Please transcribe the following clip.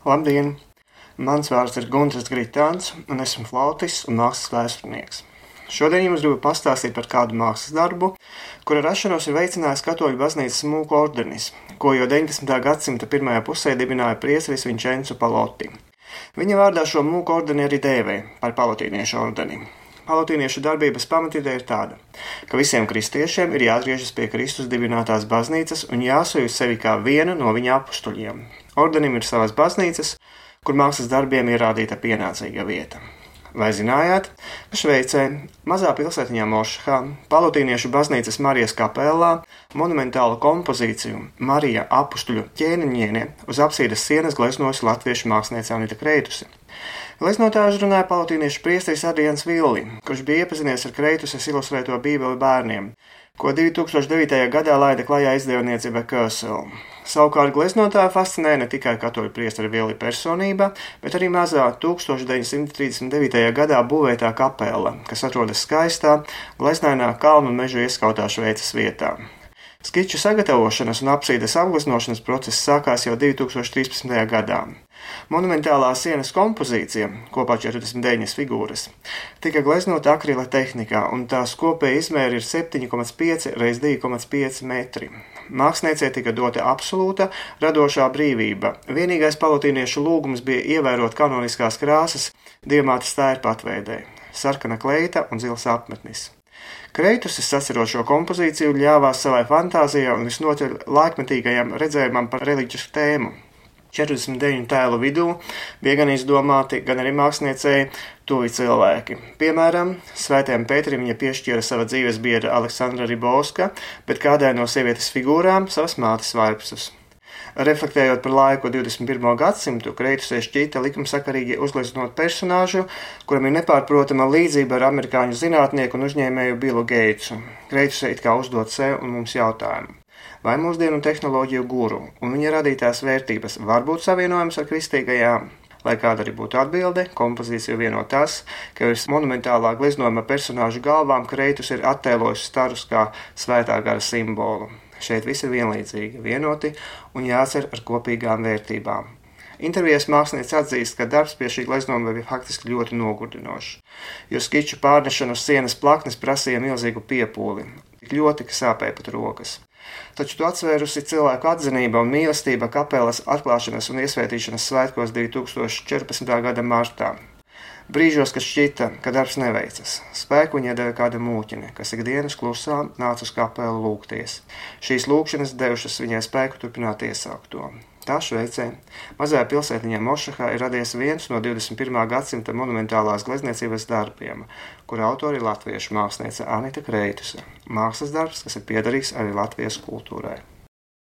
Labdien! Mans vārds ir Gunārs Gritāns, un esmu flautists un mākslas vēsturnieks. Šodien jums gribu pastāstīt par kādu mākslas darbu, kura rašanos ir veicinājis Katoļu baznīcas mūku ordenis, ko jau 19. gadsimta pirmajā pusē dibināja priesteris Vincenzo Palotti. Viņa vārdā šo mūku ordeni arī dēvē par palotīniešu ordeni. Palotīniešu darbības pamatīte ir tāda, ka visiem kristiešiem ir jāatgriežas pie Kristus dibinātās baznīcas un jāsajūt sevi kā vienu no viņa apstuļiem. Ordenim ir savas baznīcas, kur mākslas darbiem ir rādīta pienācīga vieta. Vai zinājāt, ka Šveicē, mazā pilsētiņā Mošahā, Palotīniešu baznīcas Marijas kapelā monumentālu kompozīciju Marija apstuļu ķēniņiene uz apsīdas sienas gleznojusi latviešu māksliniece Anita Kreitusi. Gleznotājs runāja palotīniešu priesteris Adrians Villi, kurš bija iepazinies ar Kreituses ilustrēto bībeli bērniem, ko 2009. gadā laida klajā izdevniecība Kösel. Savukārt gleznotāju fascinēja ne tikai katoļu priestera Vieli personība, bet arī mazā 1939. gadā būvētā kapela, kas atrodas skaistā, gleznainā kalnu meža ieskautā Šveices vietā. Skiču sagatavošanas un apsīdes apgleznošanas process sākās jau 2013. gadā. Monumentālā sienas kompozīcija, kopā 49 figūras, tika gleznota akrila tehnikā, un tās kopēja izmēra ir 7,5 x 2,5 metri. Māksliniecei tika dota absolūta radošā brīvība. Vienīgais palotīniešu lūgums bija ievērot kanoniskās krāsas diamāta stērpa atveidē - sarkana kleita un zils apmetnis. Kreitusis sacerot šo kompozīciju ļāvās savai fantāzijai un visnotaļ laikmetīgajam redzējumam par reliģisku tēmu. 49 tēlu vidū bija gan izdomāti, gan arī māksliniecēji tuvi cilvēki. Piemēram, Svētajam Pēterim viņa piešķīra sava dzīves biedra Aleksandra Ribovska, bet kādai no sievietes figūrām savas mātes vaipsus. Reflektējot par laiku 21. gadsimtu, Kreitusē šķīta likumsakarīgi uzgleznot personāžu, kuram ir nepārprotama līdzība ar amerikāņu zinātnieku un uzņēmēju Billu Geitsu. Kreitusē it kā uzdot sev un mums jautājumu vai mūsdienu tehnoloģiju guru un viņa radītās vērtības var būt savienojams ar kristīgajām. Lai kāda arī būtu atbilde, kompozīcija vieno tas, ka virs monumentālā gleznojuma personāžu galvām Kreitus ir attēlojis starus kā svētā gara simbolu. Šeit viss ir vienlīdzīgi, vienoti un jācer ar kopīgām vērtībām. Intervijās mākslinieks atzīst, ka darbs pie šī gleznojuma bija faktiski ļoti nogurdinošs, jo skiču pārnešana uz sienas plaknes prasīja milzīgu piepūli, tik ļoti, ka sāpēja pat rokas. Taču to atsvērusi cilvēku atzinība un mīlestība kapelas atklāšanas un iesvētīšanas svētkos 2014. gada martā. Brīžos, kad šķita, ka darbs neveicas, spēku viņa deva kāda mūķine, kas ikdienas klusā nāca uz kapelu lūgties. Šīs lūkšanas devušas viņai spēku turpināt iesaukt to. Tā Šveicē, mazajā pilsētiņā Mošahā, ir radies viens no 21. gadsimta monumentālās glezniecības darbiem, kura autori ir latviešu māksliniece Anita Kreituse. Mākslas darbs, kas ir piederīgs arī Latvijas kultūrai.